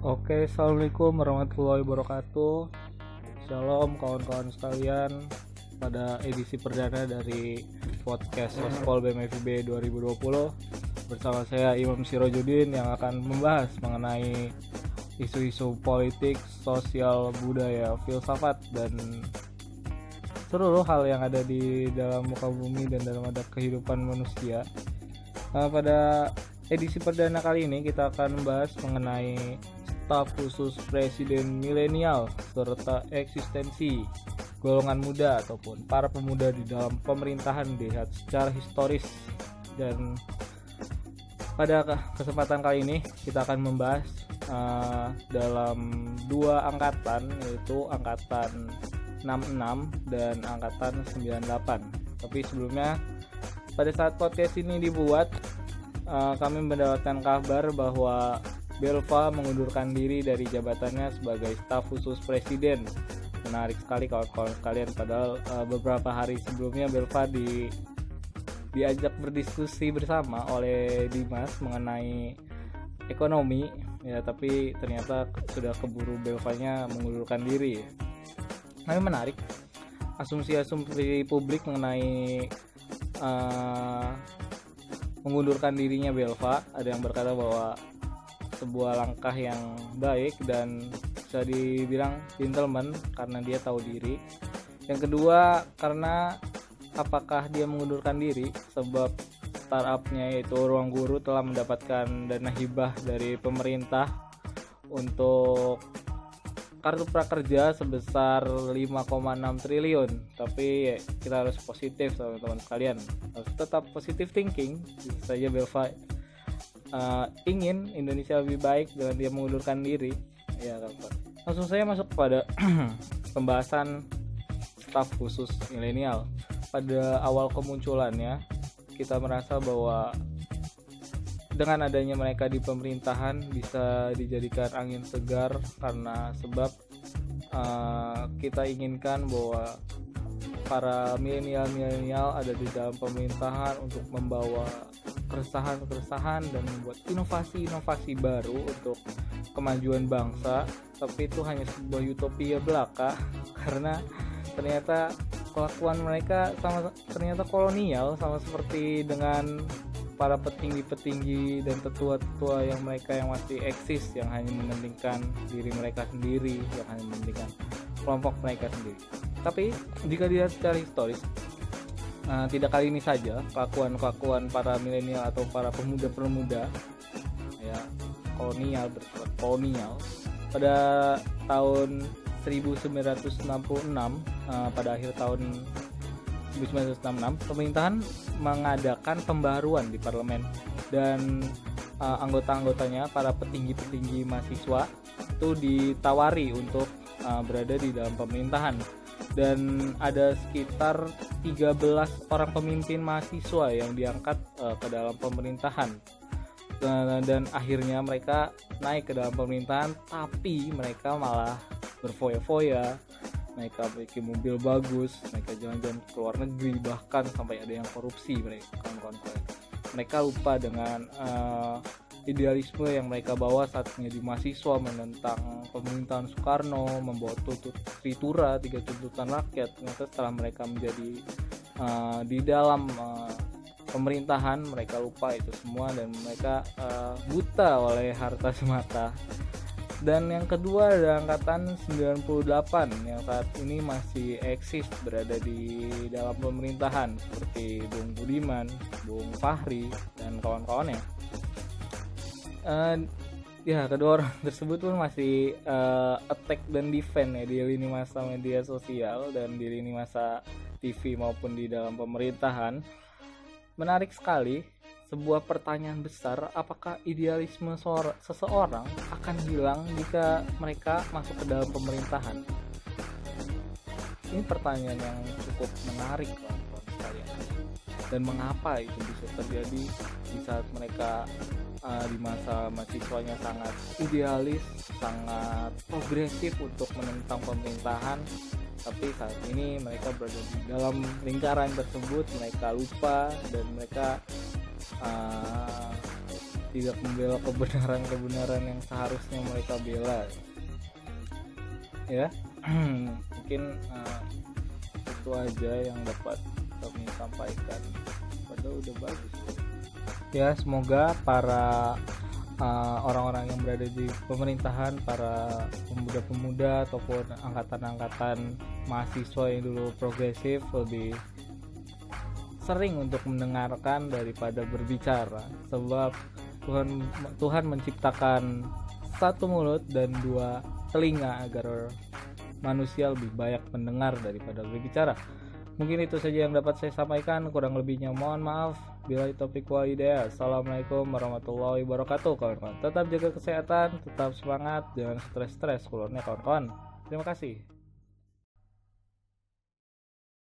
Oke, assalamualaikum warahmatullahi wabarakatuh. Shalom kawan-kawan sekalian. Pada edisi perdana dari podcast Sospol BMFB 2020 bersama saya Imam Sirojudin yang akan membahas mengenai isu-isu politik, sosial, budaya, filsafat dan seluruh hal yang ada di dalam muka bumi dan dalam ada kehidupan manusia. Nah, pada edisi perdana kali ini kita akan membahas mengenai staf khusus presiden milenial serta eksistensi golongan muda ataupun para pemuda di dalam pemerintahan dilihat secara historis. Dan pada kesempatan kali ini kita akan membahas uh, dalam dua angkatan yaitu angkatan 66 dan angkatan 98 tapi sebelumnya pada saat podcast ini dibuat uh, kami mendapatkan kabar bahwa Belva mengundurkan diri dari jabatannya sebagai staf khusus presiden. Menarik sekali kawan-kawan sekalian padahal uh, beberapa hari sebelumnya Belva di diajak berdiskusi bersama oleh Dimas mengenai ekonomi ya tapi ternyata sudah keburu Belvanya mengundurkan diri. Tapi menarik asumsi-asumsi publik mengenai uh, mengundurkan dirinya Belva ada yang berkata bahwa sebuah langkah yang baik dan bisa dibilang gentleman karena dia tahu diri. Yang kedua karena apakah dia mengundurkan diri? Sebab startupnya yaitu Ruang Guru telah mendapatkan dana hibah dari pemerintah untuk kartu prakerja sebesar 5,6 triliun. Tapi kita harus positif teman-teman sekalian. Harus tetap positif thinking bisa saja Belva uh, ingin Indonesia lebih baik dengan dia mengundurkan diri. Ya langsung saya masuk pada pembahasan staf khusus milenial. Pada awal kemunculannya kita merasa bahwa dengan adanya mereka di pemerintahan bisa dijadikan angin segar karena sebab uh, kita inginkan bahwa para milenial-milenial ada di dalam pemerintahan untuk membawa keresahan-keresahan dan membuat inovasi-inovasi baru untuk kemajuan bangsa. Tapi itu hanya sebuah utopia belaka karena ternyata kelakuan mereka sama ternyata kolonial sama seperti dengan para petinggi-petinggi dan tetua-tetua yang mereka yang masih eksis yang hanya mementingkan diri mereka sendiri yang hanya mementingkan kelompok mereka sendiri. Tapi jika dilihat secara historis uh, tidak kali ini saja kelakuan-kelakuan para milenial atau para pemuda-pemuda ya kolonial kolonial pada tahun 1966 uh, pada akhir tahun 1966 pemerintahan mengadakan pembaruan di parlemen. Dan uh, anggota-anggotanya para petinggi-petinggi mahasiswa itu ditawari untuk uh, berada di dalam pemerintahan dan ada sekitar 13 orang pemimpin mahasiswa yang diangkat uh, ke dalam pemerintahan. Dan, dan akhirnya mereka naik ke dalam pemerintahan tapi mereka malah berfoya-foya. Mereka memiliki mobil bagus mereka jalan-jalan ke luar negeri bahkan sampai ada yang korupsi mereka kawan-kawan. Mereka lupa dengan uh, idealisme yang mereka bawa saat menjadi mahasiswa menentang pemerintahan Soekarno membawa tutut Tritura tiga tuntutan rakyat. Ternyata setelah mereka menjadi uh, di dalam uh, pemerintahan mereka lupa itu semua dan mereka uh, buta oleh harta semata. Dan yang kedua ada angkatan 98 yang saat ini masih eksis berada di dalam pemerintahan seperti Bung Budiman, Bung Fahri dan kawan-kawannya uh, ya kedua orang tersebut pun masih uh, attack dan defend ya di lini masa media sosial dan di lini masa TV maupun di dalam pemerintahan. Menarik sekali sebuah pertanyaan besar apakah idealisme seseorang akan hilang jika mereka masuk ke dalam pemerintahan? Ini pertanyaan yang cukup menarik kawan-kawan sekalian. Dan mengapa itu bisa terjadi di saat mereka uh, di masa mahasiswanya sangat idealis, sangat progresif untuk menentang pemerintahan. Tapi saat ini mereka berada di dalam lingkaran tersebut, mereka lupa dan mereka uh, tidak membela kebenaran-kebenaran yang seharusnya mereka bela. Ya mungkin uh, itu aja yang dapat kami sampaikan. Padahal udah bagus ya semoga para uh, orang-orang uh, yang berada di pemerintahan para pemuda-pemuda ataupun angkatan-angkatan mahasiswa yang dulu progresif lebih sering untuk mendengarkan daripada berbicara sebab Tuhan Tuhan menciptakan satu mulut dan dua telinga agar manusia lebih banyak mendengar daripada berbicara. Mungkin itu saja yang dapat saya sampaikan. Kurang lebihnya mohon maaf. Bila topik walidaya. Assalamualaikum warahmatullahi wabarakatuh kawan-kawan. Tetap jaga kesehatan, tetap semangat, jangan stres-stres keluarnya kawan-kawan. Terima kasih.